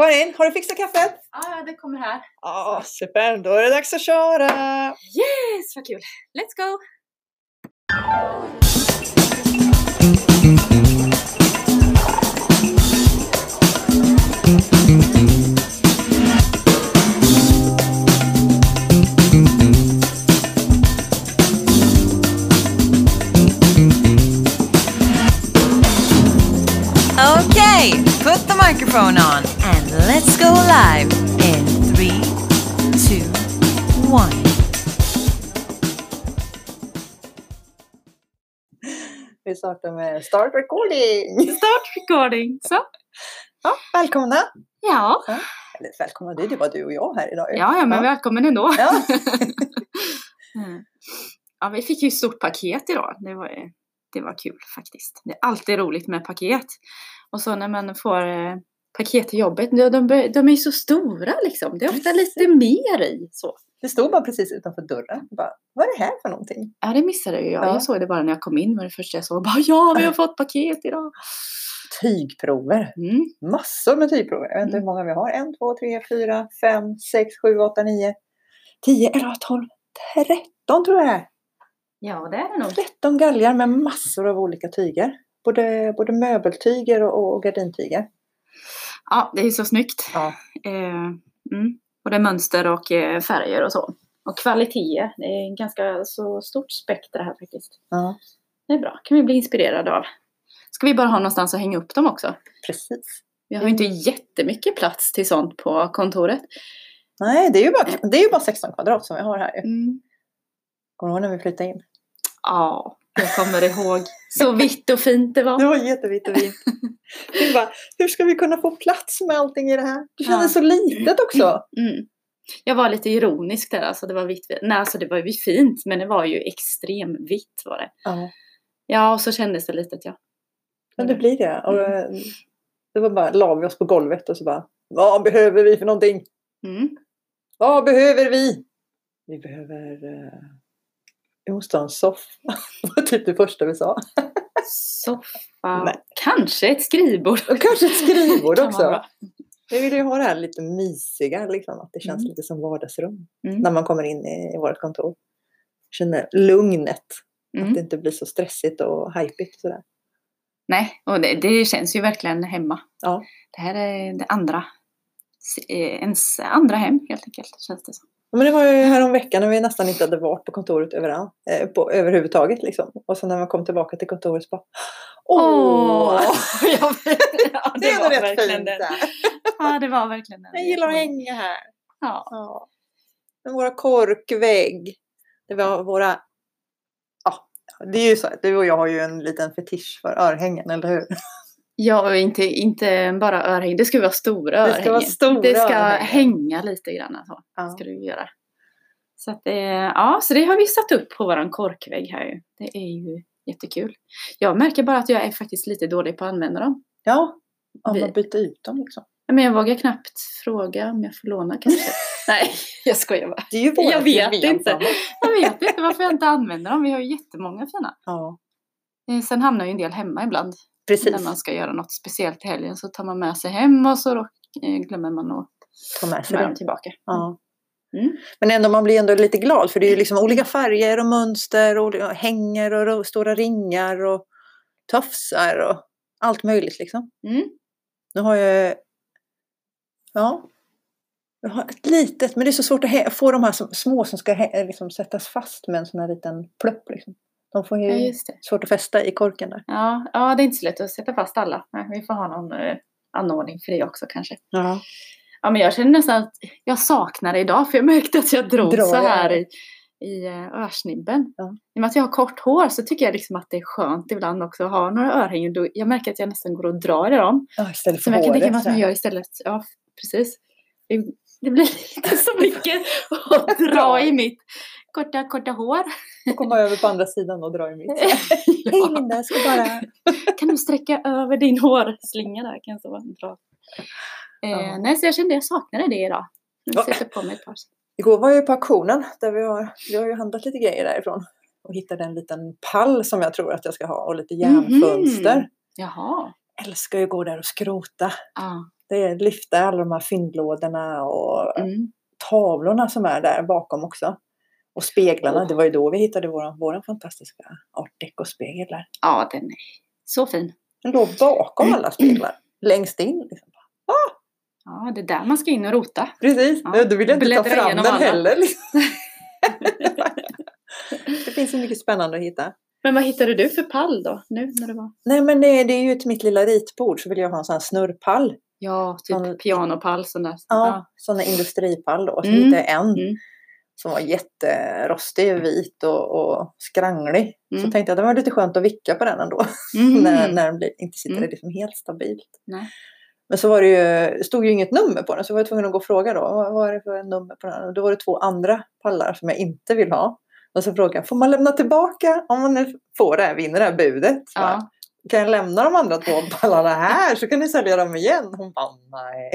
Karin, har du fixat kaffet? Ja, det kommer här. Ja, super. Då är det dags att köra. Yes, vad kul. Let's go! Okay, put the microphone on let's go live in three, two, one. Vi startar med start recording. Start recording. Så. Ja, välkomna. Ja. Eller välkomna, det är bara du och jag här idag. ja, ja, men välkommen ändå. Ja. Mm. Ja, vi fick ju stort paket idag. Det var, det var kul faktiskt. Det är alltid roligt med paket. Och så när man får eh, paket till jobbet, de, de, de är ju så stora liksom. Det är ofta Precis. lite mer i. Så. Det stod bara precis utanför dörren. Bara, vad är det här för någonting? Ja, det missade jag. Ja. Jag såg det bara när jag kom in. Var det första jag såg. Bara, ja, vi har fått paket idag. Tygprover. Mm. Massor med tygprover. Jag vet inte hur många vi har. En, två, tre, fyra, fem, sex, sju, åtta, nio, tio, elva, tolv, tretton tror jag det är. Ja, det är det nog. 13 galgar med massor av olika tyger. Både, både möbeltyger och, och gardintyger. Ja, det är så snyggt. Ja. Eh, mm. Både mönster och eh, färger och så. Och kvaliteter. Det är en ganska så stort spektra här faktiskt. ja, Det är bra. kan vi bli inspirerade av. Ska vi bara ha någonstans att hänga upp dem också? precis. Vi har ju inte jättemycket plats till sånt på kontoret. Nej, det är ju bara, det är ju bara 16 kvadrat som vi har här. ju. Mm. Kommer du ihåg när vi flyttade in? Ja, jag kommer ihåg. Så vitt och fint det Det var. var jättevitt och fint. Bara, hur ska vi kunna få plats med allting i det här? Det kändes Ja. så litet också. Mm. Jag var lite ironisk där. Alltså det var vitt. Nej, alltså det var ju fint. Men det var ju extrem vitt var det. Ja, Ja, och så kändes det litet ja. men det blir det. Och, eh, det var bara, la vi oss på golvet och så bara, vad behöver vi för någonting? Mm. Vad behöver vi? Vi behöver... Eh, vi måste ha en soffa. Det var typ det första vi sa. Soffa. Nej. Kanske ett skrivbord. Och kanske ett skrivbord också. Vi vill ju ha det här lite mysiga, liksom, att det känns Mm. lite som vardagsrum. Mm. När man kommer in i, i vårt kontor. Känner lugnet. Att Mm. det inte blir så stressigt och hajpigt. och Sådär. Nej, och det, det känns ju verkligen hemma. Ja. Det här är det andra. eh, Ens andra hem helt enkelt. Känns det som. Men det var ju här om veckan när vi nästan inte hade varit på kontoret överallt, eh, på, överhuvudtaget. Liksom. Och sen när man kom tillbaka till kontoret så bara Åh! vet, ja, Det är var nog rätt verkligen fint där. Ja, det var verkligen den. Jag gillar att hänga här. Ja. Ja. Med våra korkvägg. Det var våra... Ja, det är ju så att du och jag har ju en liten fetisch för örhängen, eller hur? Ja, och inte, inte bara örhängen. Det ska vara stora Det ska vara örhängen. stora Det ska örhängen. hänga lite grann. Så. Ja. ska du göra. Så att ja, så det har vi satt upp på våran korkvägg här ju. Det är ju jättekul. Jag märker bara att jag är faktiskt lite dålig på att använda dem. Ja, om man byter ut dem liksom. Men jag vågar knappt fråga om jag får låna kanske. Nej, jag skojar bara. Det är ju Jag vet inte. Jag vet inte varför jag inte använder dem. Vi har ju jättemånga fina. Ja, Eh, Sen hamnar ju en del hemma ibland. Precis. När man ska göra något speciellt i helgen så tar man med sig hem och så eh, glömmer man att Ta med sig dem tillbaka. Ja. Mm. Men ändå, man blir ändå lite glad för det är ju liksom olika färger och mönster och hänger och stora ringar och tofsar och allt möjligt liksom. Mm. Nu har jag Ja. Jag har ett litet, men det är så svårt att få de här som, små som ska liksom sättas fast med en sån här liten plupp. Liksom. De får ju Ja, just det. svårt att fästa i korken där. Ja, ja, det är inte så lätt att sätta fast alla. Nej, Vi får ha någon eh, anordning för det också kanske. Ja. Ja, men jag känner nästan att jag saknar det idag för jag märkte att jag drog Drar så här jag. i, i eh, örsnibben. Ja. I och med att jag har kort hår så tycker jag liksom att det är skönt ibland också att ha några örhängen. Jag märker att jag nästan går och drar i dem. Ja, istället för Som jag kan tänka mig att man gör istället. Ja, precis. Det blir lite så mycket att dra i mitt korta, korta hår. Och komma över på andra sidan och dra i mitt. Hej ja. Linda, jag ska bara... Kan du sträcka över din hårslinga där? Kan jag så dra. Eh, Ja. Nej, så jag kände jag saknade det idag. Ja. Jag sätter på mig ett par. Igår var jag på auktionen där vi har, vi har ju handlat lite grejer därifrån. Och hittade en liten pall som jag tror att jag ska ha och lite järnfönster. Mhm. Jaha. Älskar ju att gå där och skrota. Ja. Det är lyfta alla de här fyndlådorna och Mm. tavlorna som är där bakom också. Och speglarna, det var ju då vi hittade vår, vår fantastiska art deco-spegel där. Ja, den är så fin. Den låg bakom alla speglar, längst in. Liksom. Ja, det är där man ska in och rota. Precis, Ja, då vill jag inte ta bläddra fram igenom den alla. heller. Liksom. det finns så mycket spännande att hitta. Men vad hittade du för pall då? Nu när det var? Nej men det, det är ju till mitt lilla ritbord så vill jag ha en sån här snurrpall. Ja, typ Sån- pianopall sån där. Ja, sån här industripall då. Så Mm. hittade jag en Mm. Som var jätterostig, vit och, och skranglig. Mm. Så tänkte jag att det var lite skönt att vicka på den ändå. Mm. när, när den blir, inte sitter Mm. liksom helt stabilt. Nej. Men så var det ju, stod ju inget nummer på den så var jag tvungen att gå och fråga då. Vad, vad är det för nummer på den? Och då var det två andra pallar som jag inte vill ha. Och så frågade jag, får man lämna tillbaka om man nu får det här, vinner det här budet? Ja. Kan jag lämna de andra två pallarna här så kan ni sälja dem igen? Hon bara, nej.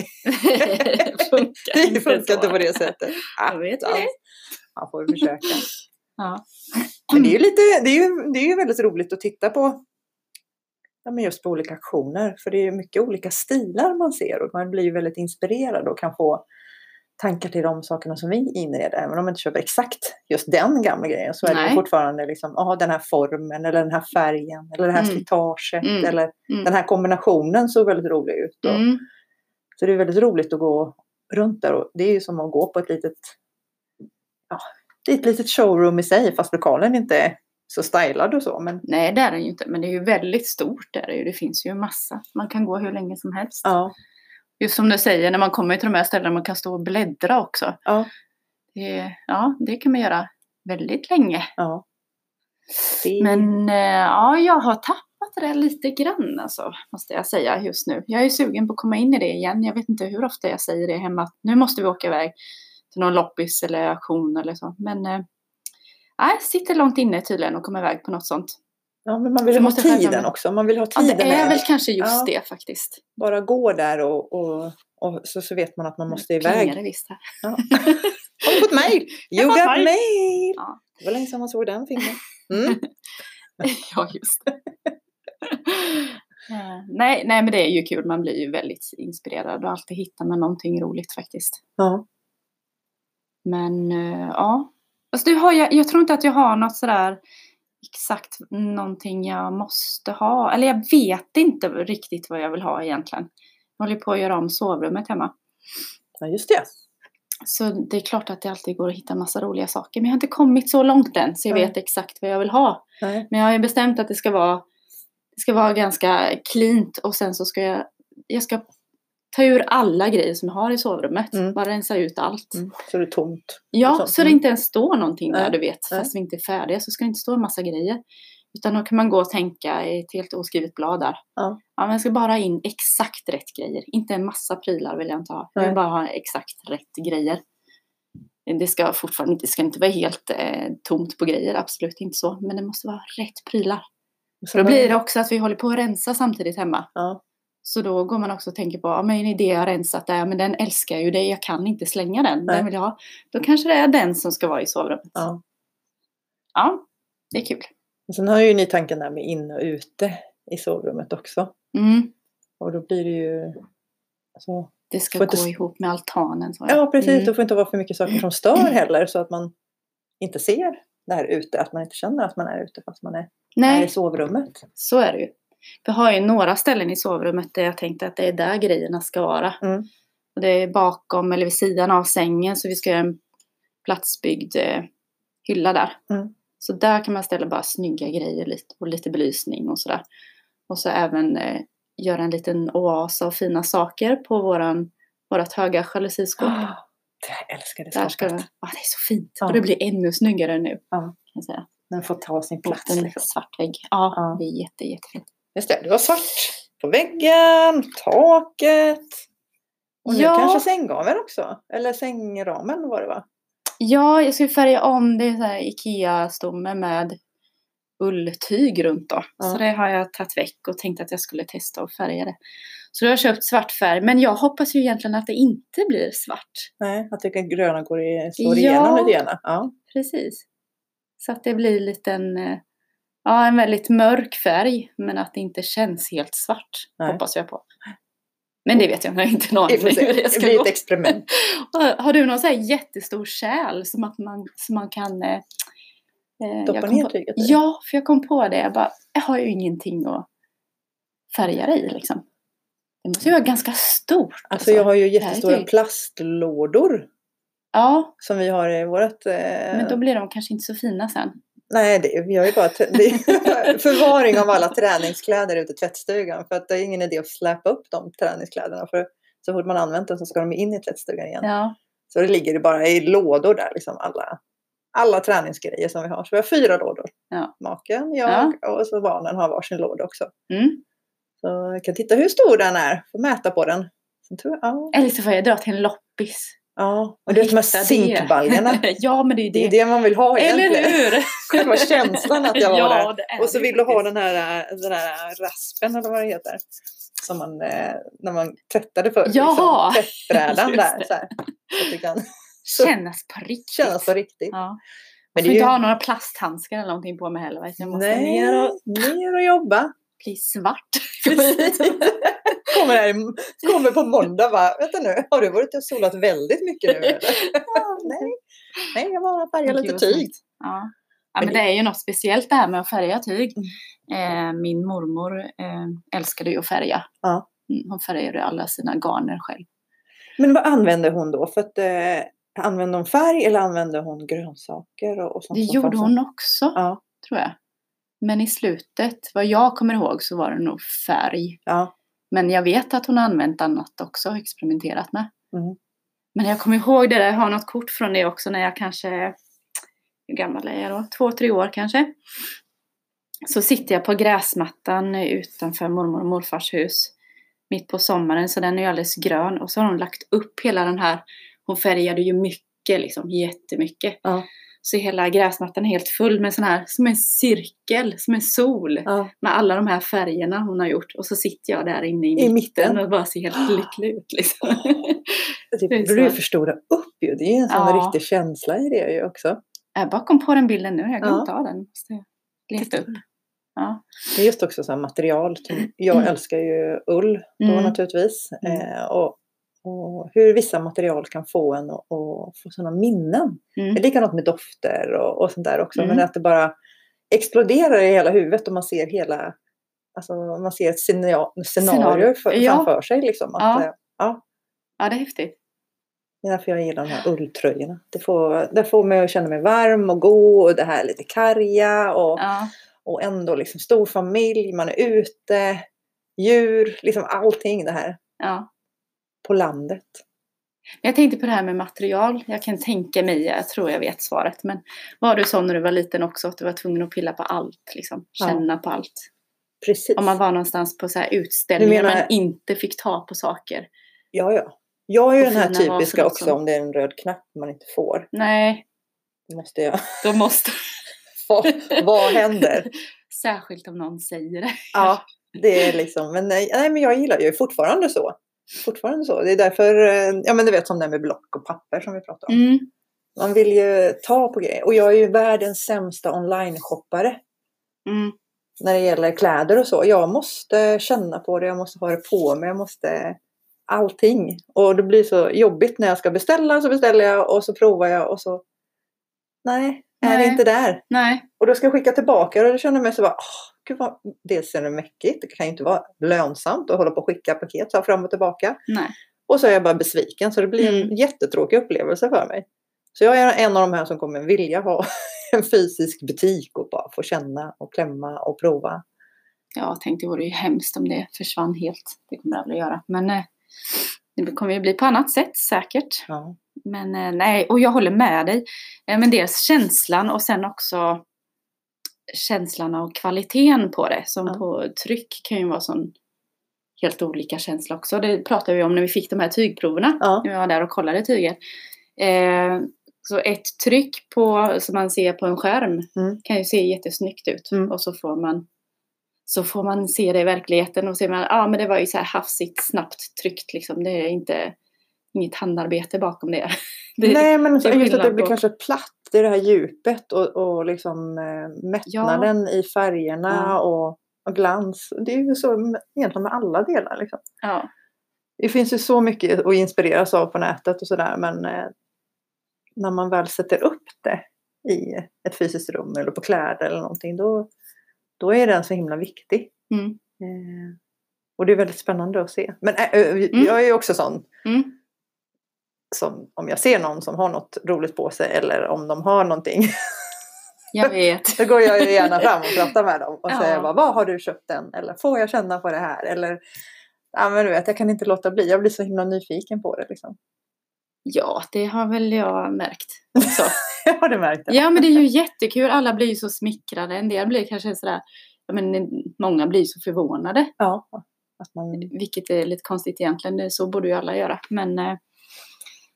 det funkar Det inte funkar inte på det sättet. Jag vet det. Man får försöka. Ja. Men det är ju lite, det är ju, det är ju väldigt roligt att titta på. Ja, men just på olika aktioner. För det är mycket olika stilar man ser och man blir ju väldigt inspirerad och kan få tankar till de sakerna som vi inreder. Även om man inte köper exakt just den gamla grejen så är det Nej. fortfarande liksom, aha, den här formen eller den här färgen eller det här Mm. slitaget Mm. eller Mm. den här kombinationen såg väldigt rolig ut. Och, Mm. Så det är väldigt roligt att gå runt där och det är ju som att gå på ett litet, ja, det är ett litet showroom i sig fast lokalen inte är så stylad och så. Men Nej, det är den ju inte. Men det är ju väldigt stort. Där. Det finns ju en massa. Man kan gå hur länge som helst. ja, Just som du säger, när man kommer till de här ställena man kan stå och bläddra också. ja, Det, ja, det kan man göra väldigt länge. ja. Det, Men eh, ja, jag har tappat det där lite grann alltså, måste jag säga just nu. Jag är sugen på att komma in i det igen. Jag vet inte hur ofta jag säger det hemma. Nu måste vi åka iväg till någon loppis eller auktion eller så. Men eh, nej, sitter långt inne tydligen och komma iväg på något sånt. ja, men man vill ha tiden också. Man vill ha Ja, tiden det är med. väl kanske just Ja. det faktiskt. Bara gå där och, och, och så, så vet man att man måste iväg. det visst här. Ja. Har du fått mail? You got mail. mail! Ja. Det var länge sedan man såg den filmen. Mm. ja, just det. Eh, nej, nej, men det är ju kul. Man blir ju väldigt inspirerad och alltid hittar man någonting roligt faktiskt. Ja. Men eh, ja. Alltså, du har, jag, jag tror inte att jag har något sådär exakt någonting jag måste ha. Eller jag vet inte riktigt vad jag vill ha egentligen. Jag håller på att göra om sovrummet hemma. ja, just det. Så det är klart att det alltid går att hitta massa roliga saker. Men jag har inte kommit så långt än så jag Nej. vet exakt vad jag vill ha. Nej. Men jag har ju bestämt att det ska vara, det ska vara ganska cleant och sen så ska jag, jag ska ta ur alla grejer som jag har i sovrummet. Mm. Bara rensa ut allt. Mm. Så det är tomt. Ja, Så- det mm. inte ens står någonting där Nej, du vet. nej. Fast vi inte är färdiga så ska det inte stå en massa grejer. Utan då kan man gå och tänka i ett helt oskrivet blad där. Ja. men jag ska bara ha in exakt rätt grejer. Inte en massa prylar vill jag inte ha. Jag vill Nej. bara ha exakt rätt grejer. Det ska fortfarande inte, ska inte vara helt eh, tomt på grejer, absolut inte så. Men det måste vara rätt prylar. Så Då blir det också att vi håller på att rensa samtidigt hemma. Ja. Så då går man också och tänker på, ja men det jag rensat där, men den älskar jag ju, det, jag kan inte slänga den, Nej. den vill jag ha. Då kanske det är den som ska vara i sovrummet. Ja. Ja, det är kul. Och sen har ju ni tanken där med inne och ute i sovrummet också. Mm. Och då blir det ju... Alltså, Det ska gå inte ihop med altanen. jag. ja, precis. Mm. Det får inte vara för mycket saker som stör heller så att man inte ser där ute. Att man inte känner att man är ute fast man är, är Nej, i sovrummet. så är det ju. Vi har ju några ställen i sovrummet där jag tänkte att det är där grejerna ska vara. Mm. Och det är bakom eller vid sidan av sängen så vi ska göra en platsbyggd eh, hylla där. Mm. Så där kan man ställa bara snygga grejer lite, och lite belysning och sådär. Och så även eh, göra en liten oas av fina saker på våran, vårat höga jalusiskåp. Ah, jag älskar det Där ska skåpet. ah, det är så fint. Ja. Och det blir ännu snyggare nu. Ja. Kan jag säga. Den får ta sin plats. en Liksom. svart vägg. Ja, Ja. det är jätte, jättefint. Just det, det var svart på väggen, taket. Och nu Ja. kanske sänggaveln också. Eller sängramen var det va? Ja, jag ska färga om. Det är så här Ikea-stomme med ulltyg runt då. Ja. Så det har jag tagit väck och tänkt att jag skulle testa att färga det. Så då har jag köpt svart färg. Men jag hoppas ju egentligen att det inte blir svart. Nej, att det gröna går i, slår Ja. igenom lite grann. Ja. Precis. Så att det blir lite en, eh, ja, en väldigt mörk färg. Men att det inte känns helt svart. Nej. Hoppas jag på. Men det vet jag, jag har inte en aning om hur det Det ska blir gå. ett experiment. Har- du någon så här jättestor kärl som, att man, som man kan... Eh, eh, Doppa ner tyget? Ja, för jag kom på det. Jag bara, jag har ju ingenting att färga det i liksom. Det måste ju vara ganska stort. Alltså jag har ju det jättestora tyg. plastlådor Ja, som vi har i vårt... Eh... men då blir de kanske inte så fina sen. Nej, det, vi har ju bara förvaring av alla träningskläder ute i tvättstugan. För att det är ingen idé att släpa upp de träningskläderna. För så fort man använt dem så ska de in i tvättstugan igen. Ja, Så det ligger bara i lådor där, liksom alla, alla träningsgrejer som vi har. Så vi har fyra lådor. Ja. Maken, jag och så barnen har varsin låda också. mm. Så jag kan titta hur stor den är, får mäta på den. Tror jag, ja, Eller så får jag dra till en loppis. Ja. Och det är de här hitta det. zinkbaljorna. ja, men det är ju Det är det. det man vill ha Eller egentligen. hur? Själva känslan att jag var ja, där. det är Och så det vill du ha den här, den här raspen eller vad det heter. Som man, eh, när man tvättade förr. Jaha! Liksom, tvättbrädan Just där. det. Så här. Så att det kan så- Kännas på riktigt. kännas på riktigt. Ja. Men Jag det får är inte ju, ha några plasthandskar eller någonting på mig heller. vet du. Jag måste nej, ner och ner och jobba. bli svart. Kommer, här, kommer på måndag va? Vänta nu, har du varit och solat väldigt mycket nu eller? nej. nej, jag bara färgar lite tyg. snyggt. Ja. Ja, Men det är ju något speciellt det här med att färga tyg. Eh, min mormor eh, älskade ju att färga. Ja. Mm, Hon färgade alla sina garner själv. Men vad använde hon då? För att, eh, använde hon färg eller använde hon grönsaker? Och, och sånt Det gjorde hon också, Ja, tror jag. Men i slutet, vad jag kommer ihåg, så var det nog färg. ja. Men jag vet att hon har använt annat också och experimenterat med. Mm. Men jag kommer ihåg det där, jag har något kort från det också när jag kanske, hur gammal är jag då? Två, tre år kanske. Så sitter jag på gräsmattan utanför mormor och morfars hus. Mitt på sommaren, så den är ju alldeles grön. Och så har hon lagt upp hela den här, hon färgade ju mycket liksom, jättemycket. Ja. Så hela gräsmattan är helt full med sån här, som en cirkel, som en sol. ja. Med alla de här färgerna hon har gjort. Och så sitter jag där inne i, I mitten, och bara ser helt lycklig ut liksom. Det är borde du så. förstora upp ju. Det är en sån Ja. riktig känsla i det ju också. Jag bara kom på den bilden nu, jag glömde Ja. ta den. Måste leta upp. Ja. Det är just också så material. som- Jag Mm. älskar ju ull då Mm. naturligtvis. Mm. Eh, och, och hur vissa material kan få en att få sådana minnen. Mm. Det är likadant med dofter och, och sånt där också. Mm. Men att det bara exploderar i hela huvudet och man ser hela Alltså man ser ett scenario, scenario Scenario. för, Ja. framför sig. Liksom, att, Ja. eh, ja, ja, det är häftigt. det är därför jag gillar de här ulltröjorna. Det får, det får mig att känna mig varm och god och det här lite karga och, Ja. och ändå liksom stor familj, man är ute, djur, liksom allting det här ja. På landet. Jag tänkte på det här med material. Jag kan tänka mig, jag tror jag vet svaret. Men var du sån när du var liten också? Att du var tvungen att pilla på allt? Liksom, Ja. känna på allt? Precis. Om man var någonstans på så här utställningar menar- men inte fick ta på saker. Ja, ja. Jag är ju den här typiska också. om det är en röd knapp man inte får. Nej, Då måste jag... då måste... vad, vad händer? Särskilt om någon säger det. Ja, det är liksom, men nej, nej men jag gillar ju fortfarande så. Fortfarande så. Det är därför, eh, ja men du vet som det med block och papper som vi pratar om. Mm. Man vill ju ta på grejer. Och jag är ju världens sämsta online-shoppare Mm. när det gäller kläder och så. Jag måste känna på det, jag måste ha det på mig, jag måste allting. Och det blir så jobbigt när jag ska beställa, så beställer jag och så provar jag och så nej, är det Nej. inte där. Nej, Och då ska jag skicka tillbaka och då känner jag mig så bara, åh, gud vad, dels är det mäckigt, det kan ju inte vara lönsamt att hålla på och skicka paket så här fram och tillbaka. nej. Och så är jag bara besviken så det blir en Mm. jättetråkig upplevelse för mig. Så jag är en av de här som kommer vilja ha en fysisk butik och bara få känna och klämma och prova. Jag tänkte det vore ju hemskt om det försvann helt. Det kommer det aldrig göra. Men eh, det kommer ju bli på annat sätt säkert. Ja. Men eh, nej, och jag håller med dig. Eh, Men dels känslan och sen också känslan av kvaliteten på det. Som Ja. på tryck kan ju vara sån helt olika känsla också. Det pratade vi om när vi fick de här tygproverna. Ja. När jag var där och kollade tyger. Eh, så ett tryck på, som man ser på en skärm Mm. kan ju se jättesnyggt ut. Mm. Och så får man så får man se det i verkligheten och ser man, ja ah, men det var ju så här hafsigt, snabbt tryckt liksom. Det är inte inget handarbete bakom det. det Nej men just att det blir kanske platt, det är det här djupet och, och liksom eh, mättnaden i färgerna Ja. och, och glans. Det är ju så med- egentligen med alla delar. Liksom. Ja. det finns ju så mycket att inspireras av på nätet och sådär men eh, när man väl sätter upp det i ett fysiskt rum eller på kläder eller någonting då, då är den så himla viktig. Mm. Eh, och det är väldigt spännande att se. Men äh, jag är ju också sån Mm. Som om jag ser någon som har något roligt på sig eller om de har någonting Jag vet. då går jag ju gärna fram och pratar med dem och Ja. säger bara, vad har du köpt den? Eller får jag känna på det här? Eller ja men du vet jag kan inte låta bli, jag blir så himla nyfiken på det liksom. Ja, det har väl jag märkt. Jag har det märkt. det. Ja, men det är ju jättekul. Alla blir ju så smickrade. En del blir kanske sådär, ja, men många blir så förvånade. Ja, att man, Vilket är lite konstigt egentligen. Så borde ju alla göra. Men, eh,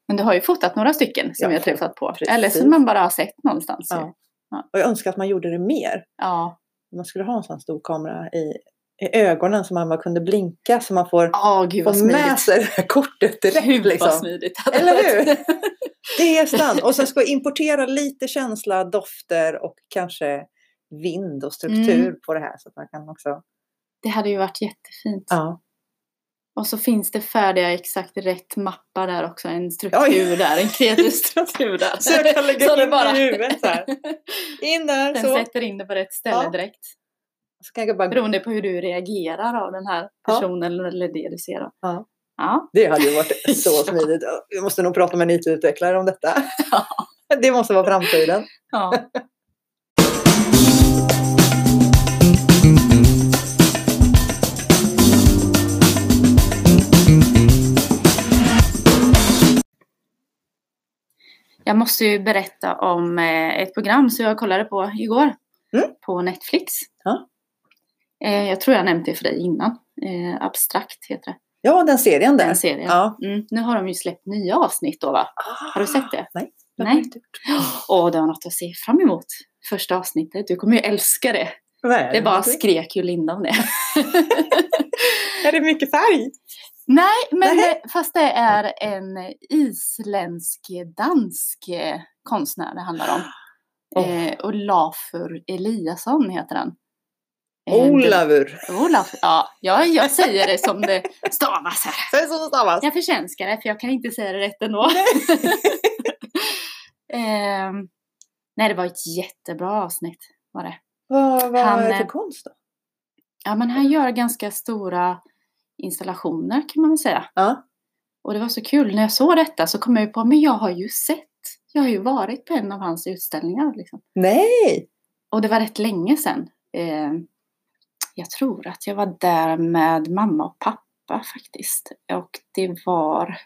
men du har ju fotat några stycken som Ja, jag träffat på. precis. Eller som man bara har sett någonstans. Ja. Ja. och jag önskar att man gjorde det mer. Ja. Man skulle ha en sån stor kamera i, i ögonen så man bara kunde blinka så man får Åh, gud vad få med smidigt. sig det här kortet direkt. Gud vad Liksom. smidigt. hade Eller hur? Det är sant. Och sen ska jag importera lite känsla, dofter och kanske vind och struktur Mm. på det här. Så att man kan också... Det hade ju varit jättefint. Ja. Och så finns det färdiga exakt rätt mappar där också. En struktur Oj. där. En kreativ struktur där. Så jag kan lägga Så in det i huvudet så här. In där Den så. sätter in det på rätt ställe Ja. direkt. så kan jag bara... Beroende på hur du reagerar av den här Ja. personen eller det du ser. då. Ja. Ja. Det hade ju varit så smidigt. Vi måste nog prata med en IT-utvecklare om detta. Ja. Det måste vara framtiden. Jag måste ju berätta om eh, ett program som jag kollade på igår. Mm. På Netflix. Ja. Eh, Jag tror jag nämnt det för dig innan. Eh, Abstrakt heter det. Ja, den serien där. Den serien. Ja. Mm. Nu har de ju släppt nya avsnitt då va? Har du sett det? Nej. det Nej. Åh, det har något att se fram emot. Första avsnittet. Du kommer ju älska det. Är Det bara skrek ju Linda om det. Är det mycket färg? Nej, men det, fast det är en isländsk-dansk eh, konstnär det handlar om. Åh. Eh, Olafur Eliasson heter han. Eh, Olavur. det- Olaf, ja, jag, jag säger det som det stavas här. Säg så det stavas. Jag förtjänskar det, för jag kan inte säga det rätt ändå. eh, nej, det var ett jättebra avsnitt. Var det. Vad, vad Han, är det för eh, konst då? Ja, men han gör ganska stora installationer kan man väl säga. Ja. Och det var så kul, när jag såg detta så kom jag på, men jag har ju sett, jag har ju varit på en av hans utställningar. Liksom. Nej! Och det var rätt länge sedan. Eh, jag tror att jag var där med mamma och pappa faktiskt. Och det var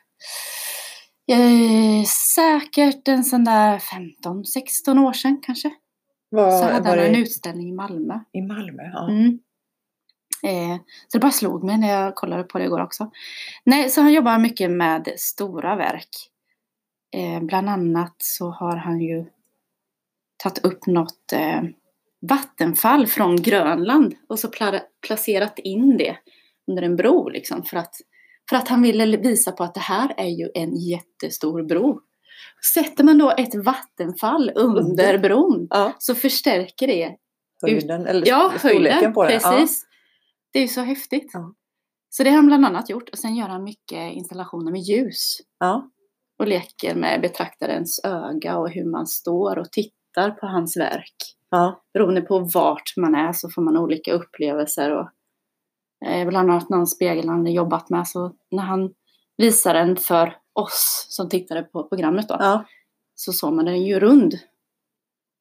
eh, säkert en sån där 15-16 år sedan kanske. Vad, Så hade var han det en utställning i Malmö. i Malmö? Ja. Mm. Eh, så det bara slog mig när jag kollade på det igår också. Nej, så han jobbar mycket med stora verk. Eh, bland annat så har han ju tagit upp något eh, vattenfall från Grönland och så pla- placerat in det under en bro liksom för att, för att han ville visa på att det här är ju en jättestor bro. Sätter man då ett vattenfall under bron ja. så förstärker det Höjden, eller Ja, storleken höjden. på det. Precis. Det är ju så häftigt. Ja. Så det har han bland annat gjort. Och sen gör han mycket installationer med ljus. Ja. Och leker med betraktarens öga och hur man står och tittar på hans verk. Ja. Beroende på vart man är så får man olika upplevelser. Och, eh, bland annat någon spegel han har jobbat med. Så när han visar den för oss som tittade på programmet då. ja. Så såg man den ju rund.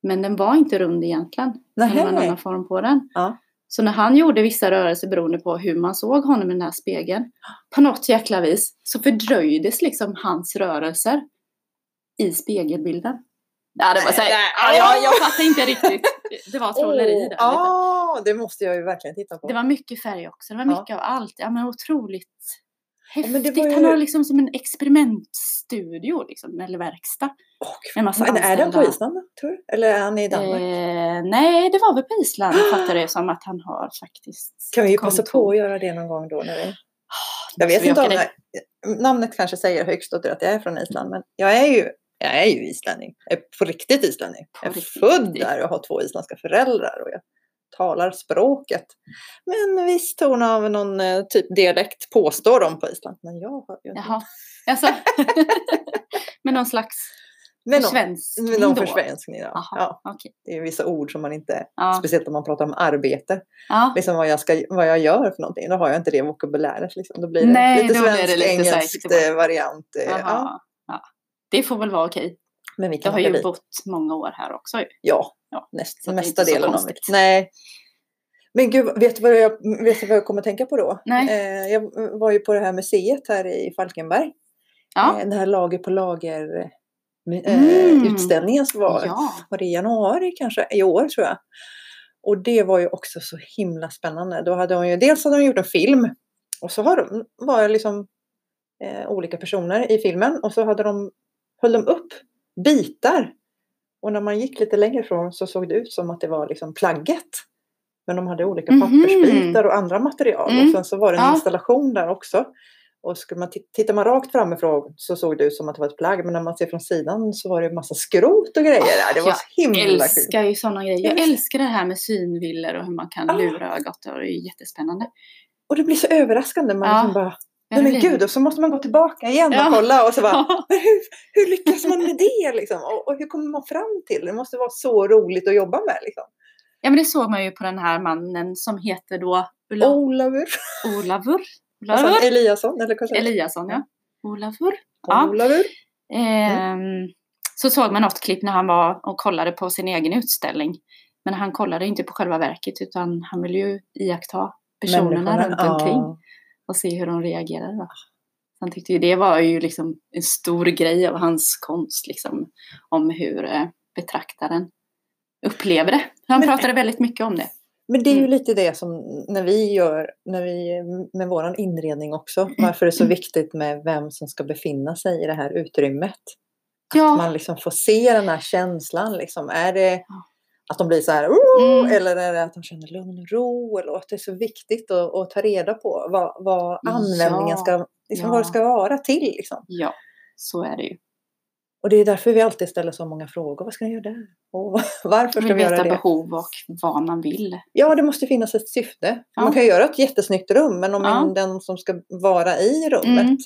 Men den var inte rund egentligen. Det var en annan form på den. Ja. Så när han gjorde vissa rörelser beroende på hur man såg honom i den här spegeln. På något jäkla vis så fördröjdes liksom hans rörelser i spegelbilden. Ja, det var så här, Nej, ja, jag, jag fattar inte riktigt. Det var trolleri där. Ja, det måste jag ju verkligen titta på. Det var mycket färg också. Det var Ja. mycket av allt. Ja, men otroligt men häftigt. det var ju- Han har liksom som en experimentstudio liksom, eller verkstad. Åh, Med massa Men är den på anställda. Island tror du? Eller är han i Danmark? Eh, nej, det var väl på Island fattar det som att han har faktiskt. kan vi ju passa på att göra det någon gång då? När vi... det Jag vet inte om det, namnet kanske säger högst åt att jag är från Island, men jag är ju, jag är ju islänning. Jag är på riktigt islänning. På jag är riktigt, född där och har två isländska föräldrar. Och jag talar språket. Men viss ton av någon eh, typ dialekt påstår de på Island. Men jag hör ju inte. Jaha. Alltså. Med någon slags Men någon, försvenskning med någon då? försvenskning. Ja. Jaha, Ja, okej. det är vissa ord som man inte, Ja. speciellt om man pratar om arbete, Ja. liksom vad jag, ska, vad jag gör för någonting. Då har jag inte det vokabuläret. Liksom. Då blir det Nej, lite då blir det svensk, lite engelsk säkert. eh, variant. eh, Ja. Det får väl vara okej. Men vi Jag kan har åka ju dit. bott många år här också ju. Ja, Ja, näst, det mesta delen av mitt. Nej. Men gud, vet du vad jag, vet du vad jag kommer att tänka på då? Nej. Eh, jag var ju på det här museet här i Falkenberg. Ja. Eh, den här lager på lager Mm. utställningen som var, Ja. var det i januari kanske, i år tror jag. Och det var ju också så himla spännande. Då hade hon ju, dels hade de gjort en film och så har de, var det liksom eh, olika personer i filmen och så hade de, höll de upp bitar. Och när man gick lite längre ifrån så såg det ut som att det var liksom plagget. Men de hade olika Mhm. pappersbitar och andra material. Mm. Och sen så var det en Ja. installation där också. Och skulle man tittar man rakt framifrån så såg det ut som att det var ett plagg. Men när man ser från sidan så var det en massa skrot och grejer där. Det var jag så himla kul. älskar ju sådana grejer. Jag älskar det här med synvillor och hur man kan Ah. lura ögat. Och det är jättespännande. Och det blir så överraskande. Man Ja. liksom bara, nej men gud. Och så måste man gå tillbaka igen och Ja. kolla. Och så bara, hur, hur lyckas man med det liksom? Och, och hur kommer man fram till det? Det måste vara så roligt att jobba med liksom. ja, men det såg man ju på den här mannen som heter då Ulla, Olavur. Olavur. Olavur. Eliasson eller jag? Eliasson, ja. Olavur. Ja. Olavur. Ehm, så såg man något klipp när han var och kollade på sin egen utställning. Men han kollade inte på själva verket utan han ville ju iaktta personerna runt ja. omkring och se hur de reagerade. Då. Han tyckte ju det var ju liksom en stor grej av hans konst, liksom, om hur eh, betraktaren upplever det. Han Men- pratade väldigt mycket om det. Men det är ju Mm. lite det som när vi gör när vi, med våran inredning också. Varför det är så viktigt med vem som ska befinna sig i det här utrymmet. Ja, Man liksom får se den här känslan. Liksom. Är det att de blir så här Mm. eller är det att de känner lugn och ro? Eller att det är så viktigt att, att ta reda på vad, vad användningen Ja. ska, liksom, Ja. vad det ska vara till. Liksom. ja, så är det ju. Och det är därför vi alltid ställer så många frågor. Vad ska ni göra där? Och varför ska vi göra veta det? behov och vad man vill. Ja, det måste finnas ett syfte. Ja. Man kan göra ett jättesnyggt rum, men om Ja. den som ska vara i rummet Mm.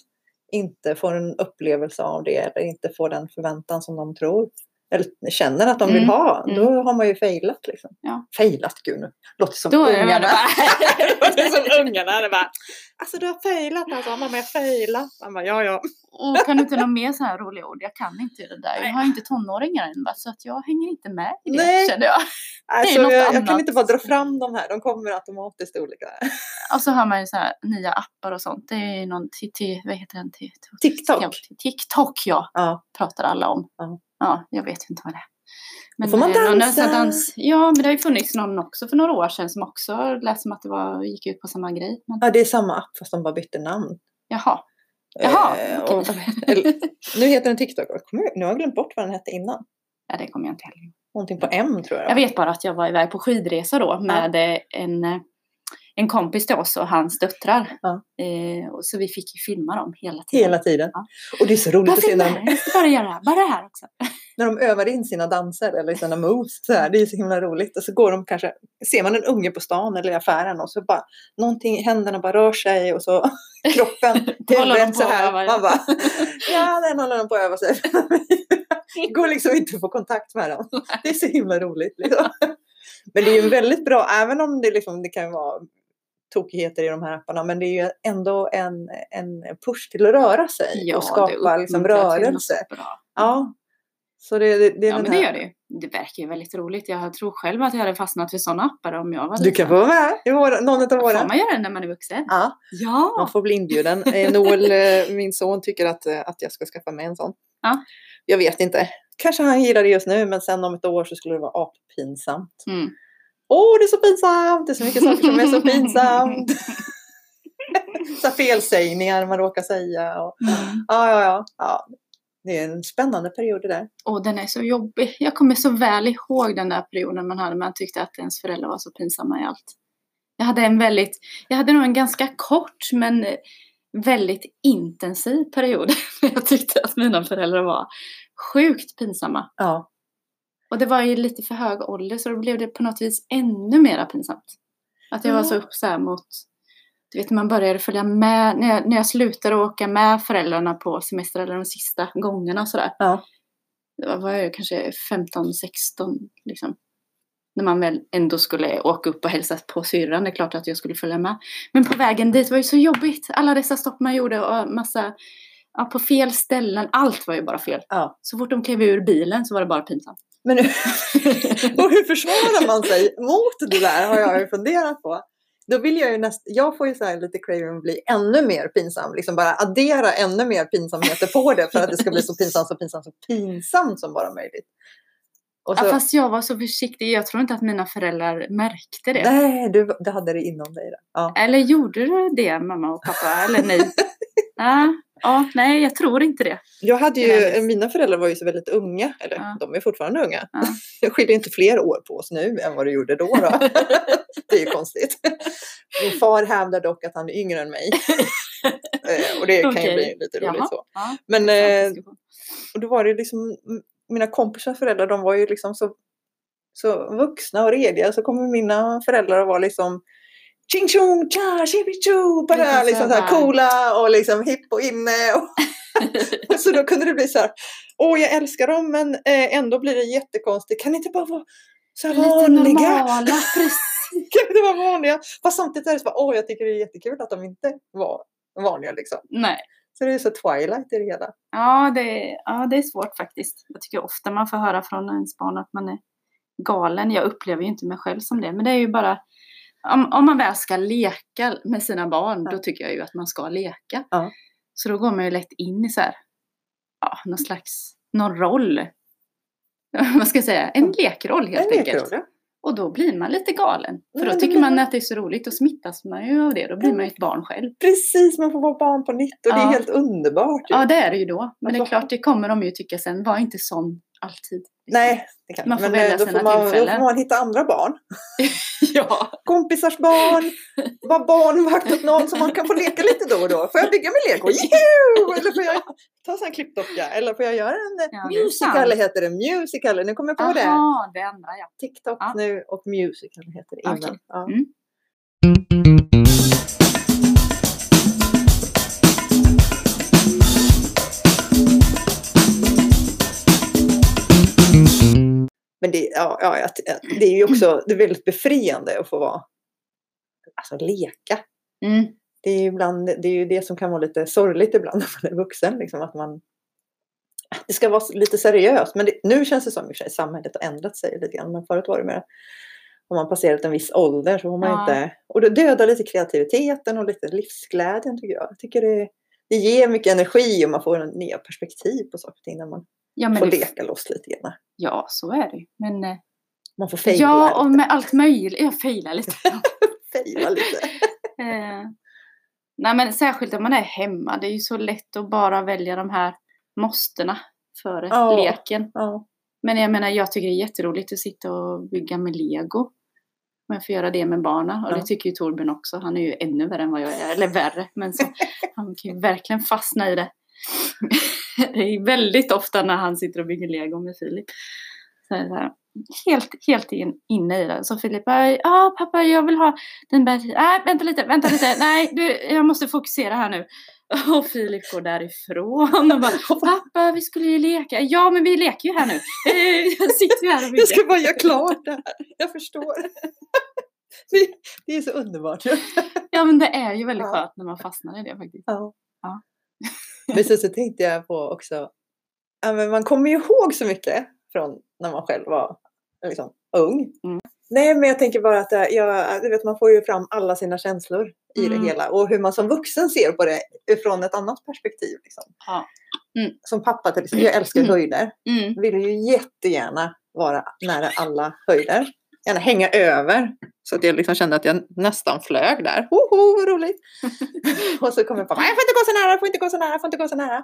inte får en upplevelse av det eller inte får den förväntan som de tror eller känner att de vill Mm. ha, Mm. då har man ju failat. Liksom. Ja. Failat, gud nu. Låter som Då är det ungarna. bara- Låter som ungarna. Det bara, alltså du har failat alltså. Mamma, jag failat. Bara, ja, ja. Och kan du inte någon mer så här roliga ord? Jag kan inte det där. Jag har inte tonåringar än va? så att jag hänger inte med i det Nej. känner jag. Alltså, något jag, jag kan inte bara dra fram de här. De kommer automatiskt olika. Och så har man ju så här nya appar och sånt. Det är ju någon, t- t- vad heter den? T- TikTok. TikTok ja, Ja. pratar alla om. Ja. Ja, jag vet inte vad det är. Men får man någon dansa. Dans, ja, men det har ju funnits någon också för några år sedan som också lät som att det var, gick ut på samma grej. Men, ja, det är samma app fast de bara bytte namn. jaha, Jaha, Eh, okej. och, eller, nu heter den TikTok. Kommer- Nu har jag glömt bort vad den hette innan. ja, det kommer jag inte heller. Någonting på M tror jag. Jag vet bara att jag var iväg på skidresa då med eh, en, eh, en kompis till oss och hans döttrar. Ja. Eh, och så vi fick ju filma dem hela tiden. Hela tiden. Ja. Och det är så roligt att se när de, jag ska bara göra det här, bara det här också. när de övar in sina danser eller sina moves. Så här. Det är så himla roligt. Och så går de kanske, ser man en unge på stan eller i affären och så bara någonting, händerna bara rör sig och så kroppen, huvudet på så här. Man bara, ja den håller de på att öva sig. Det går liksom inte att få kontakt med dem. Det är så himla roligt. Liksom. Men det är ju väldigt bra, även om det, liksom, det kan vara tokigheter i de här apparna, men det är ju ändå en, en push till att röra sig och det skapa liksom, rörelse. bra. Ja. Så det, det, det är Ja, men det gör det ju. Det verkar ju väldigt roligt. Jag tror själv att jag hade fastnat för sådana appar om jag var Du kan få vara med i våra, någon av Får våra. man göra det när man är vuxen? Ja, man Ja! får bli inbjuden. Eh, Noel, eh, min son, tycker att, eh, att jag ska skaffa mig en sån. Ja. Jag vet inte. Kanske han gillar det just nu, men sen om ett år så skulle det vara appinsamt. Mm. Åh, det är så pinsamt! Det är så mycket saker som är så pinsamt. så felsägningar man råkar säga. Och, Mm. ja, ja, ja, ja. Det är en spännande period det där. Och den är så jobbig. Jag kommer så väl ihåg den där perioden man hade. Man tyckte att ens föräldrar var så pinsamma i allt. Jag hade en väldigt, jag hade nog en ganska kort men väldigt intensiv period. Jag tyckte att mina föräldrar var sjukt pinsamma. Ja. Och det var ju lite för hög ålder så då blev det på något vis ännu mer pinsamt. Att jag var så upp så här mot, du vet man började följa med, när jag, när jag slutade åka med föräldrarna på semester eller de sista gångerna och sådär. Ja. Var, var jag kanske 15, 16 liksom. När man väl ändå skulle åka upp och hälsa på syrran, det är klart att jag skulle följa med. Men på vägen dit var ju så jobbigt. Alla dessa stopp man gjorde och massa, ja, på fel ställen. Allt var ju bara fel. Ja. Så fort de klev ur bilen så var det bara pinsamt. Men hur, och hur försvarar man sig mot det där har jag ju funderat på. Då vill jag ju näst, jag får ju så lite craving att bli ännu mer pinsam. Liksom bara addera ännu mer pinsamheter på det för att det ska bli så pinsamt, så pinsamt, så pinsamt som bara möjligt. Och så, Ja, fast jag var så försiktig. Jag tror inte att mina föräldrar märkte det. nej, du, du hade det inom dig. Där. Ja. Eller gjorde du det, mamma och pappa? Eller nej? ja, ja, nej, jag tror inte det. Jag hade ju, mina föräldrar var ju så väldigt unga, eller Ja. de är fortfarande unga. Ja. Det skiljer inte fler år på oss nu än vad det gjorde då. då. det är ju konstigt. Min far hävdar dock att han är yngre än mig. Eh, och det kan ju Okej. bli lite roligt Jaha. så. Ja, Men eh, och då var det liksom, mina kompisars föräldrar de var ju liksom så, så vuxna och rediga. Så kommer mina föräldrar att vara liksom Ching chong cha shibichu bara liksom så här coola och liksom hipp och inne. Och, så då kunde det bli så här. Åh jag älskar dem men eh, ändå blir det jättekonstigt. Kan inte bara vara så här Lite vanliga? normala. Kan inte vara vanliga? Fast samtidigt är det så bara, åh jag tycker det är jättekul att de inte var vanliga liksom. Nej. Så det är så twilight i det hela. Ja det, ja, det är svårt faktiskt. Jag tycker ofta man får höra från ens barn att man är galen. Jag upplever ju inte mig själv som det. Men det är ju bara, om, om man väl ska leka med sina barn, Ja. då tycker jag ju att man ska leka. Ja. Så då går man ju lätt in i så här, ja, någon slags, någon roll. Vad ska jag säga? En lekroll helt En enkelt. lekroll. Och då blir man lite galen. För då tycker man att det är så roligt och smittas man ju av det. Då blir man ju ett barn själv. Precis, man får vara barn på nytt och det är Ja. helt underbart. ju. Ja, det är det ju då. Men det är klart, det kommer de ju tycka sen. Var inte sån alltid. Nej, det kan Man får men välja eh, då sina får, man, då får man hitta andra barn. ja. Kompisars barn, vara barnvakt åt någon som man kan få leka lite då och då. Får jag bygga med lego? Juhu! Eller får jag ta en sån här klippdocka? Eller får jag göra en eh, Ja, det musical heter det. Musical, nu kommer jag på det. Jaha, det andra ja. TikTok Ja. nu och musical heter det innan. Okej. Ja. Mm. Men det, ja, ja, det är ju också det är väldigt befriande att få vara, alltså leka. Mm. Det är, ibland, det är ju det som kan vara lite sorgligt ibland när man är vuxen. Liksom, att man, det ska vara lite seriöst. Men det, nu känns det som att samhället har ändrat sig lite grann. Men förut var det mer om man passerat en viss ålder så får man Ja. inte... Och det dödar lite kreativiteten och lite livsglädjen tycker jag. Jag tycker det, det ger mycket energi och man får en nya perspektiv på saker och ting när man Ja, men får det, leka loss lite grann. ja, så är det. Men eh, Man får fejla ja, och lite. med allt möjligt. Jag failar lite. Fejla lite. eh, nej, men särskilt om man är hemma. Det är ju så lätt att bara välja de här måstena före Ja. leken. Ja. Men jag menar, jag tycker det är jätteroligt att sitta och bygga med lego. Om jag får göra det med barnen. Och Ja. det tycker ju Torbjörn också. Han är ju ännu värre än vad jag är. Eller värre. Men så, han kan ju verkligen fastna i det. det är väldigt ofta när han sitter och bygger lego med Filip. Så är det så här, helt, helt in, inne i det. Så Filip bara, ja pappa jag vill ha den där. Nej vänta lite, vänta lite. Nej du, jag måste fokusera här nu. Och Filip går därifrån och bara, pappa vi skulle ju leka. Ja men vi leker ju här nu. Jag sitter ju här och Jag ska bara göra klart det här. Jag förstår. Det, det är så underbart. Ja men det är ju väldigt Ja. skönt när man fastnar i det faktiskt. Ja. Men sen så tänkte jag på också, ja, men man kommer ju ihåg så mycket från när man själv var liksom, ung. Mm. Nej, men jag tänker bara att jag, du vet, man får ju fram alla sina känslor i Mm. det hela och hur man som vuxen ser på det från ett annat perspektiv. Liksom. Ja. Mm. Som pappa till exempel, jag älskar Mm. höjder. Mm. Vill ju jättegärna vara nära alla höjder. Gärna hänga över. Så att jag liksom kände att jag nästan flög där. Hoho, vad roligt! och så kommer pappa, "Nej, jag får inte gå så nära, jag får inte gå så nära, jag får inte gå så nära.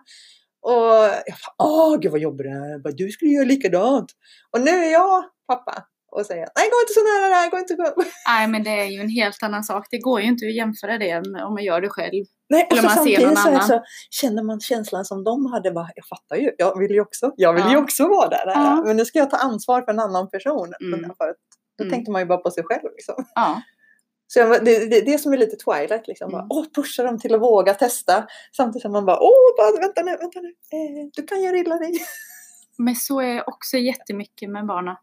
Och jag bara, åh gud vad jobbigt det är. Jag bara, Du skulle göra likadant. Och nu är jag pappa. och säga nej gå inte så nära där, gå inte så Nej, men det är ju en helt annan sak. Det går ju inte att jämföra det om man gör det själv. Nej, och Eller man ser någon annan. så känner man känslan som de hade. Bara, jag fattar ju, jag vill ju också, jag vill ju Ja. också vara där. Ja. Men nu ska jag ta ansvar för en annan person. Mm. För då Mm. tänkte man ju bara på sig själv. Liksom. Ja, Så jag, det, det, det som är lite Twilight, liksom. Mm. Bara, åh, pusha dem till att våga testa. Samtidigt som man bara, åh, bara, vänta nu, vänta nu. Eh, du kan göra illa dig. men så är jag också jättemycket med barnen.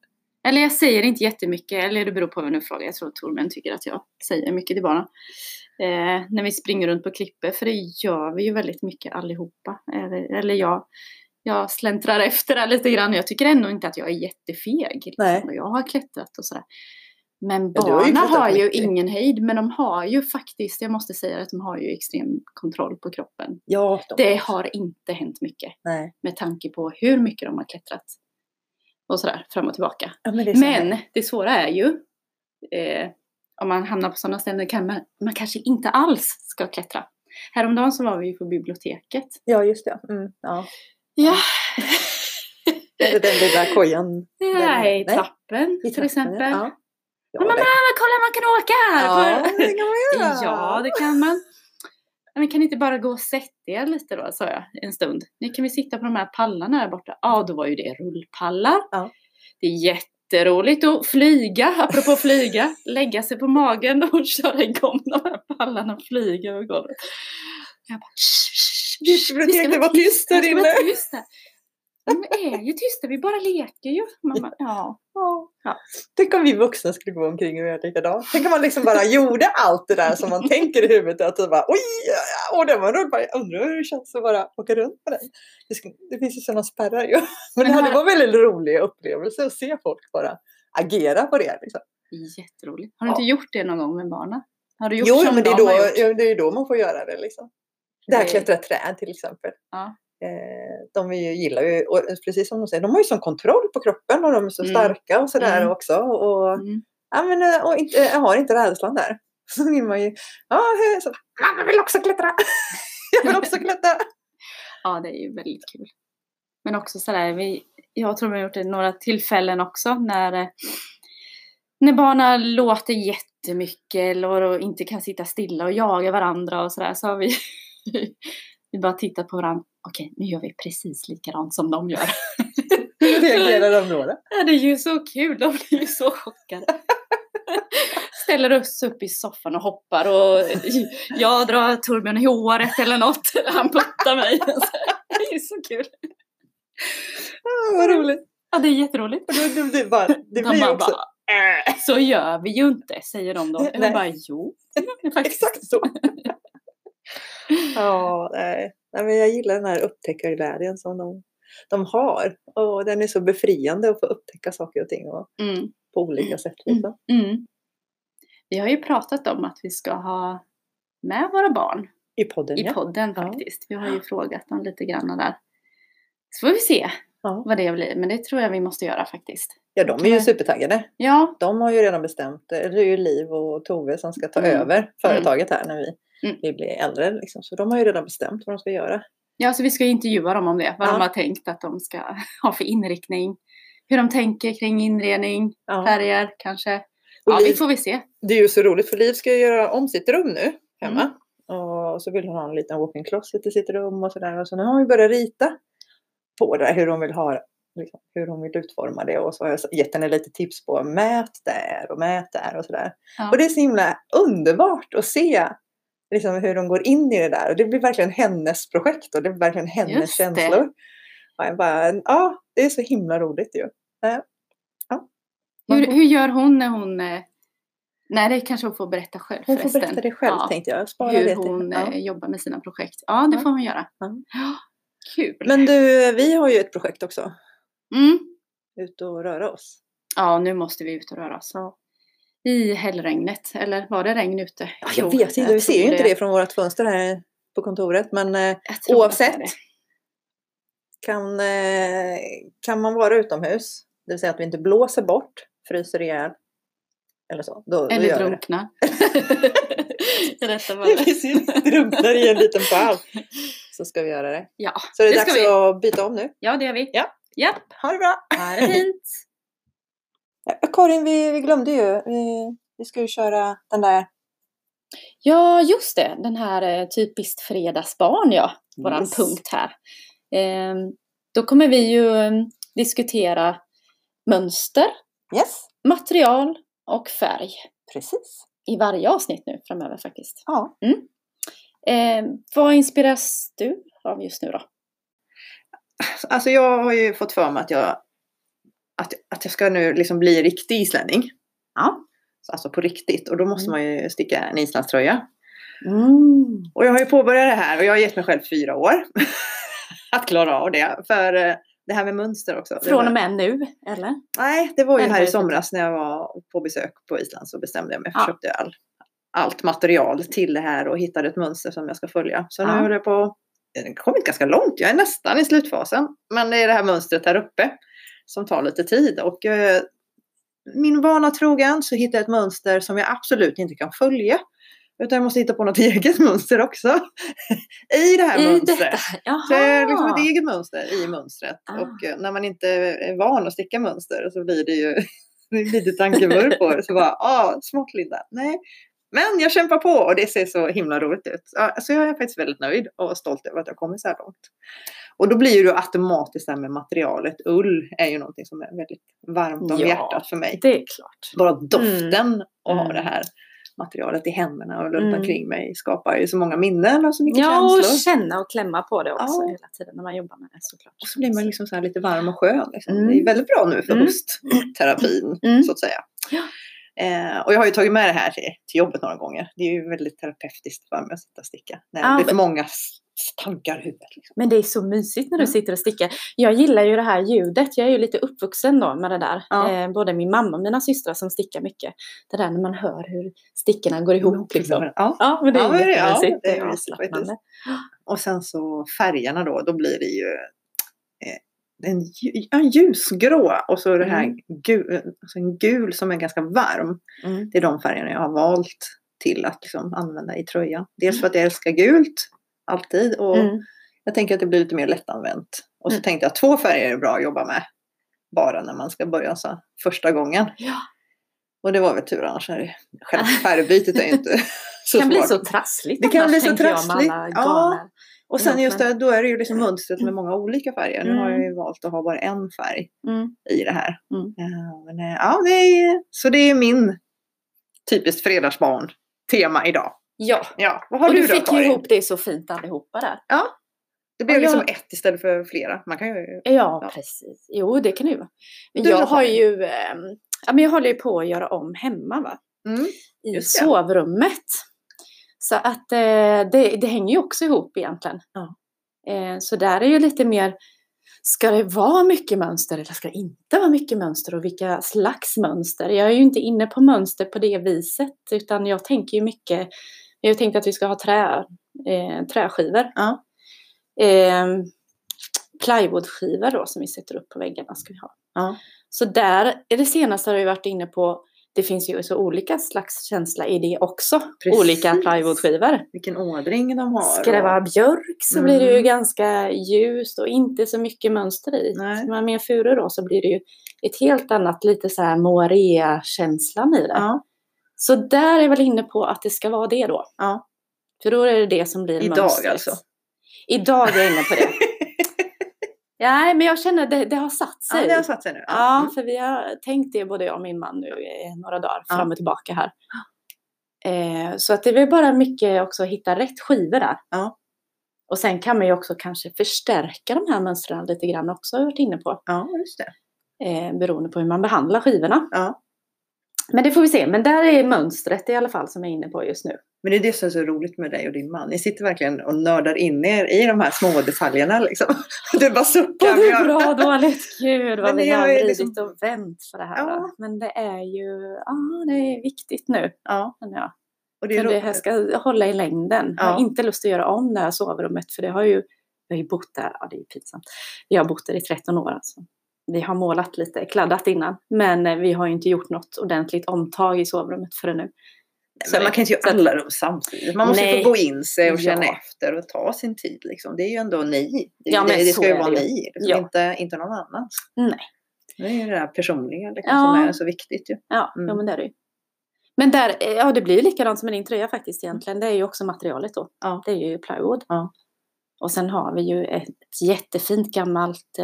Eller jag säger inte jättemycket, eller det beror på vem du frågar. Jag tror Torbjörn tycker att jag säger mycket till barnen. Eh, när vi springer runt på klippor, för det gör vi ju väldigt mycket allihopa. Eller, eller jag, jag släntrar efter där lite grann. Jag tycker ändå inte att jag är jättefeg. Liksom. Och Jag har klättrat och sådär. Men du har ju barnen klättrat har ju ingen hejd, men de har ju faktiskt, jag måste säga att de har ju extrem kontroll på kroppen. Ja, de, Det har inte hänt mycket Nej. med tanke på hur mycket de har klättrat. Och sådär, fram och tillbaka. Ja, men det. Men det svåra är ju, eh, om man hamnar på sådana ställen kan man, man kanske inte alls ska klättra. Häromdagen så var vi ju på biblioteket. Ja, just det. Mm, ja. Ja, det den lilla kojan? nej, Nej, trappen I till exempel. Ja. Ja, mamma, det- kolla man kan åka här! ja, det kan man göra. Ja, det kan man. Men kan ni inte bara gå och sätta er lite då, sa jag en stund. Ni kan vi sitta på de här pallarna där borta? Ja, då var ju det rullpallar. Ja. Det är jätteroligt att flyga, apropå flyga, lägga sig på magen och köra igång de här pallarna och flyga över golvet. Jag bara, "Shh, shh, shh, Biblioteket var tyst där inne." vara tysta. De är ju tysta, vi bara leker ju. Mamma, ja. Ja. Ja. Tänk om vi vuxna skulle gå omkring och göra likadant. Tänk om man liksom bara gjorde allt det där som man tänker i huvudet. Att det bara, oj, åh, det var rullpall. Jag undrar hur det känns att bara åka runt på den. Det, ska, det finns ju sådana spärrar ju. Men det hade här- varit väldigt rolig upplevelse att se folk bara agera på det. Liksom. Jätteroligt. Har du Ja. inte gjort det någon gång med barnen? Har du gjort Jo, som men det är, då, ja, det är då man får göra det. Liksom. Det här Det- klättra träd till exempel. Ja. Eh, de ju, gillar ju, och precis som de säger, de har ju sån kontroll på kroppen och de är så Mm. starka och sådär Mm. också. Och, Mm. Ja, men eh, och inte, jag har inte rädslan där. Så vill man ju, ja, så, "Mamma, jag vill också klättra. jag vill också klättra. Ja, det är ju väldigt kul. Men också sådär, vi, jag tror vi har gjort det några tillfällen också när, eh, när barnen låter jättemycket eller och inte kan sitta stilla och jaga varandra och sådär så har vi, vi bara tittat på varandra. Okej, nu gör vi precis likadant som de gör. Hur reagerar de då? då? Ja, det är ju så kul, de blir ju så chockade. Ställer oss upp i soffan och hoppar och jag drar Torbjörn i håret eller något. Han puttar mig. Det är så kul. Ah, vad roligt. Ja, det är jätteroligt. Då, det, det, bara, det De blir också bara, så gör vi ju inte, säger de då. Nej. Jag bara, jo, det exakt så. Ja, nej. nej. men jag gillar den här upptäckarglädjen som de, de har. Och den är så befriande att få upptäcka saker och ting och, Mm, på olika sätt. Liksom. mm. Vi har ju pratat om att vi ska ha med våra barn I podden, i ja. podden Ja. faktiskt. Vi har ju frågat dem lite grann där. Så får vi se Ja. vad det blir. Men det tror jag vi måste göra faktiskt. ja, de är ju supertaggade. Ja, de har ju redan bestämt, det är ju Liv och Tove som ska ta Mm. över företaget här när vi, Mm. vi blir äldre. Liksom. Så de har ju redan bestämt vad de ska göra. ja så vi ska intervjua dem om det. Vad Ja. de har tänkt att de ska ha för inriktning. Hur de tänker kring inredning, Ja. färger kanske. Och Ja, Liv, vi får vi se. Det är ju så roligt för Liv ska göra om sitt rum nu hemma. Mm. Och så vill hon ha en liten walk-in closet i sitt rum och sådär. Och så nu har ju börjat rita på det, hur hon vill ha liksom, hur hon vill utforma det. Och så har jag gett henne lite tips på mät där och mät där och sådär. Ja. Och det är så himla underbart att se liksom, hur de går in i det där. Och det blir verkligen hennes projekt och det blir verkligen hennes Just det. känslor. Och jag bara, ja, det är så himla roligt ju. Ja. Ja. Hur, får- hur gör hon när hon... eh, Nej, det kanske hon får berätta själv Hon får förresten. berätta det själv Ja, tänkte jag. Spara det Hur till. hon ja. eh, jobbar med sina projekt. Ja, det Ja. får hon göra. Ja. Ja, Kul. Men du, vi har ju ett projekt också. Mm. Ut och röra oss. Ja, nu måste vi ut och röra oss. Ja. I hällregnet. Eller var det regn ute? Ja, jag tror- vet inte, vi ser ju inte det från vårt fönster här på kontoret. Men eh, Jag det oavsett. det. kan, eh, kan man vara utomhus, det vill säga att vi inte blåser bort, fryser ihjäl. Eller så. Då, då Eller det. drunknar. Detta Ja, fallet. Precis, drunknar i en liten pöl. Så ska vi göra det. Ja, Så det är Det dags vi. att byta om nu. ja, det gör vi. Ja. Ja, Ha det bra! ha det fint. Ja, Karin, vi, vi glömde ju. Vi, vi ska ju köra den där... Ja, just det. Den här eh, typiskt fredagsbarn, ja. Våran Yes. punkt här. Eh, då kommer vi ju eh, diskutera mönster, Yes, material och färg precis. i varje avsnitt nu framöver faktiskt. Ja. Eh, vad inspireras du av just nu då? Alltså jag har ju fått för mig att jag, att, att jag ska nu liksom bli riktig islänning. Ja. Så Alltså på riktigt. Och då måste Mm. man ju sticka en islandströja. Mm. Och jag har ju påbörjat det här och jag har gett mig själv fyra år. att klara av det. För eh, det här med mönster också. Från och med nu, eller? Nej, det var ju här i somras när jag var på besök på Island så bestämde jag mig för Ja. att köpte all, allt material till det här och hittade ett mönster som jag ska följa. Så nu Ja. håller jag på, jag har kommit ganska långt, jag är nästan i slutfasen. Men det är det här mönstret här uppe som tar lite tid. Och eh, min vana trogen så hittar jag ett mönster som jag absolut inte kan följa. Utan jag måste hitta på något eget mönster också. I det här I mönstret. Så det är liksom ett eget mönster i mönstret. Ah. Och eh, när man inte är van att sticka mönster så blir det ju lite tankevurr på det. Så bara, ah, smart Linda. Nej. Men jag kämpar på och det ser så himla roligt ut. Så jag är faktiskt väldigt nöjd och stolt över att jag kommit så här långt. Och då blir det automatiskt det här med materialet. Ull är ju någonting som är väldigt varmt om Ja. hjärtat för mig. Det är klart. Bara doften ha Mm. det här materialet i händerna och runt Mm. omkring mig skapar ju så många minnen och så mycket Ja, och känslor. känna och klämma på det också Ja. hela tiden när man jobbar med det såklart. Och så blir man liksom så lite varm och skön. Liksom. Mm. Det är väldigt bra nu för Mm. höstterapin, Mm. så att säga. Ja. Eh, och jag har ju tagit med det här till, till jobbet några gånger. Det är ju väldigt terapeutiskt för mig att sitta och sticka. När det Ja, blir för många tankar i huvudet. Liksom. Men det är så mysigt när du Mm. sitter och stickar. Jag gillar ju det här ljudet. Jag är ju lite uppvuxen då med det där. Ja. Eh, både min mamma och mina systrar som stickar mycket. Det där när man hör hur stickorna går ihop. Liksom. Ja. Ja, men det är det- ja, jättemysigt. det är mysigt avslappnande. Och sen så färgerna då, då blir det ju eh, en, en ljusgrå och så det här Mm. gul, alltså en gul som är ganska varm. Mm. Det är de färgerna jag har valt till att liksom använda i tröjan. Dels för att jag älskar gult, alltid. Och Mm. jag tänker att det blir lite mer lättanvänt. Och så Mm. tänkte jag att två färger är bra att jobba med. Bara när man ska börja så första gången. Ja. Och det var väl tur annars. Är själva färgbytet är ju inte så Det kan bli svårt. så trassligt Det kan annars, bli så jag, trassligt. Ja. Och sen Ja, just det, då är det ju liksom mönstret med många olika färger. Nu har jag Mm. ju valt att ha bara en färg Mm. i det här. Mm. Ja, men, eh, ja, det är, så det är min typiskt fredagsbarn tema idag. Ja, Ja, vad har och du du då fick Karin? ihop det så fint allihopa där. Det blev och jag- liksom ett istället för flera. Man kan ju... Ja, Ja. precis. Jo, det kan det ju vara. Men Du jag har ju, ja, men jag håller ju på att göra om hemma va? Mm. i sovrummet. Så att eh, det, det hänger ju också ihop egentligen. Ja. Eh, så där är ju lite mer, ska det vara mycket mönster eller ska det inte vara mycket mönster och vilka slags mönster? Jag är ju inte inne på mönster på det viset utan jag tänker ju mycket, jag har tänkt att vi ska ha trä, eh, träskivor. Ja. Eh, plywoodskivor då som vi sätter upp på väggarna ska vi ha. Ja. Så där, är det senaste har vi varit inne på, det finns ju så olika slags känsla i det också. Precis. Olika plywoodskivor. Vilken ådring de har. Ska det vara björk så blir det ju Mm. ganska ljust och inte så mycket mönster i. Nej. Ska man mer furu då så blir det ju ett helt annat, lite så här moarea-känslan i det. Ja, Så där är jag väl inne på att det ska vara det då. ja. För då är det det som blir Idag mönstret. alltså. Idag är jag inne på det. Nej, men jag känner att det, det har satt sig. ja, det har satt sig nu. Ja, Mm. för vi har tänkt det både jag och min man nu i några dagar Ja. fram och tillbaka här. Eh, så att det är väl bara mycket också att hitta rätt skivor där. Ja. Och sen kan man ju också kanske förstärka de här mönstren lite grann också, har jag varit inne på. ja, just det. Eh, beroende på hur man behandlar skivorna. Ja. Men det får vi se. Men där är mönstret i alla fall som jag är inne på just nu. Men det är det som är så roligt med dig och din man. Ni sitter verkligen och nördar in er i de här små detaljerna liksom. Du bara suckar. Både men jag- bra och dåligt. Gud Men vad vi ni har vridit liksom- och vänt för det här. Ja. Men det är ju, ja det är viktigt nu. Ja, jag. och det är det roligt. här ska hålla i längden. Jag har Ja. inte lust att göra om det här sovrummet för det har ju, vi har ju bott där, ja det är ju pinsamt. Vi har bott där i 13 år alltså. Vi har målat lite, kladdat innan. Men eh, vi har ju inte gjort något ordentligt omtag i sovrummet förrän nu. Så Men man kan inte göra alla rum samtidigt. Man måste Nej. få gå in sig och Ja. känna efter och ta sin tid. Liksom. Det är ju ändå ni. Det, Ja, det, det ska ju vara ni, liksom. Ja. inte, inte någon annan. Nej. Det är ju det där personliga liksom, Ja. som är så viktigt ju. Ja, Mm. jo, men det är det ju. Men där, eh, ja det blir ju likadant som med din tröja faktiskt egentligen. Det är ju också materialet då. Ja. Det är ju plywood. Ja. Och sen har vi ju ett jättefint gammalt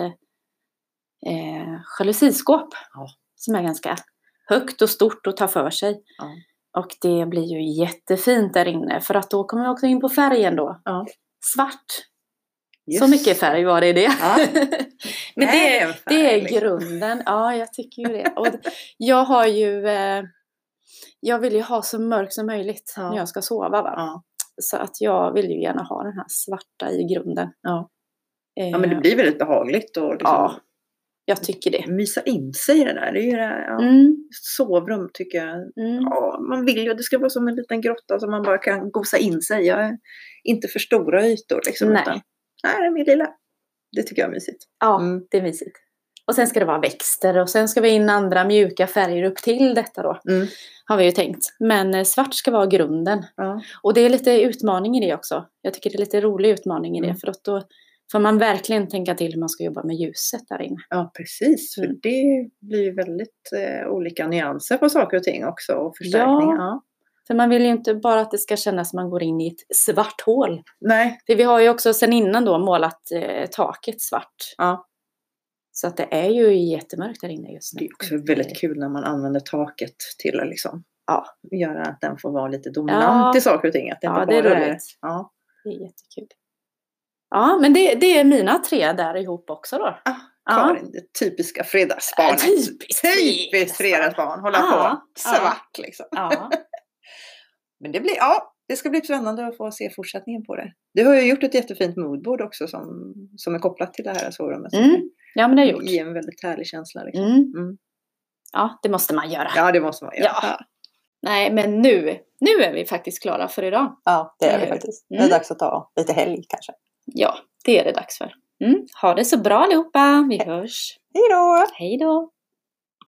eh, eh, jalusiskåp. Ja. Som är ganska högt och stort och tar för sig. Ja. Och det blir ju jättefint där inne. För att då kommer vi också in på färgen då. Ja. Svart. Just Så mycket färg var det i det. Ja. Men det, är det är grunden. Ja, jag tycker ju det. Och jag har ju... Eh, jag vill ju ha så mörkt som möjligt Ja. när jag ska sova. Va? Så att jag vill ju gärna ha den här svarta i grunden. Ja. Eh, ja, men det blir väldigt behagligt och liksom Ja. Jag tycker det. mysa in sig i det där. Det är ju det ja. Mm, Sovrum tycker jag. mm. Ja, man vill ju att det ska vara som en liten grotta som man bara kan gosa in sig i. Inte för stora ytor liksom. Nej. Utan, nej, det är min lilla. Det tycker jag är mysigt. Ja, Mm. det är mysigt. Och sen ska det vara växter och sen ska vi in andra mjuka färger upp till detta då. Mm. Har vi ju tänkt. Men eh, svart ska vara grunden. Ja. Och det är lite utmaning i det också. Jag tycker det är lite rolig utmaning i det. Mm. För att då får man verkligen tänka till hur man ska jobba med ljuset där inne. ja, precis. För Mm. det blir väldigt eh, olika nyanser på saker och ting också. Och förstärkningar. Ja. För man vill ju inte bara att det ska kännas som man går in i ett svart hål. Nej. För vi har ju också sen innan då målat eh, taket svart. Ja. Så att det är ju jättemörkt där inne just nu. Det är också väldigt kul när man använder taket till att liksom Ja. göra att den får vara lite dominant Ja. i saker och ting. Att det Ja, inte det är bara roligt. Ja. Det är jättekul. Ja, men det, det är mina tre där ihop också då. Ah, Ja. Karin, det typiska fredagsbarnet. Ja, typiskt Typiskt fredagsbarn. Hålla Ja, på. ja. Svart liksom. Ja. Men det blir, ja, det ska bli spännande att få se fortsättningen på det. Du har ju gjort ett jättefint moodboard också som, som är kopplat till det här sovrummet. Mm, ja, men det har jag gjort. ger en väldigt härlig känsla. Liksom. Mm. Mm. Ja, det måste man göra. Ja, det måste man göra. Ja. Nej, men nu, nu är vi faktiskt klara för idag. ja det är vi faktiskt. Det är dags att ta lite helg kanske. Ja, det är det dags för. Mm. Ha det så bra allihopa. Vi hörs. Hej då! Hej då!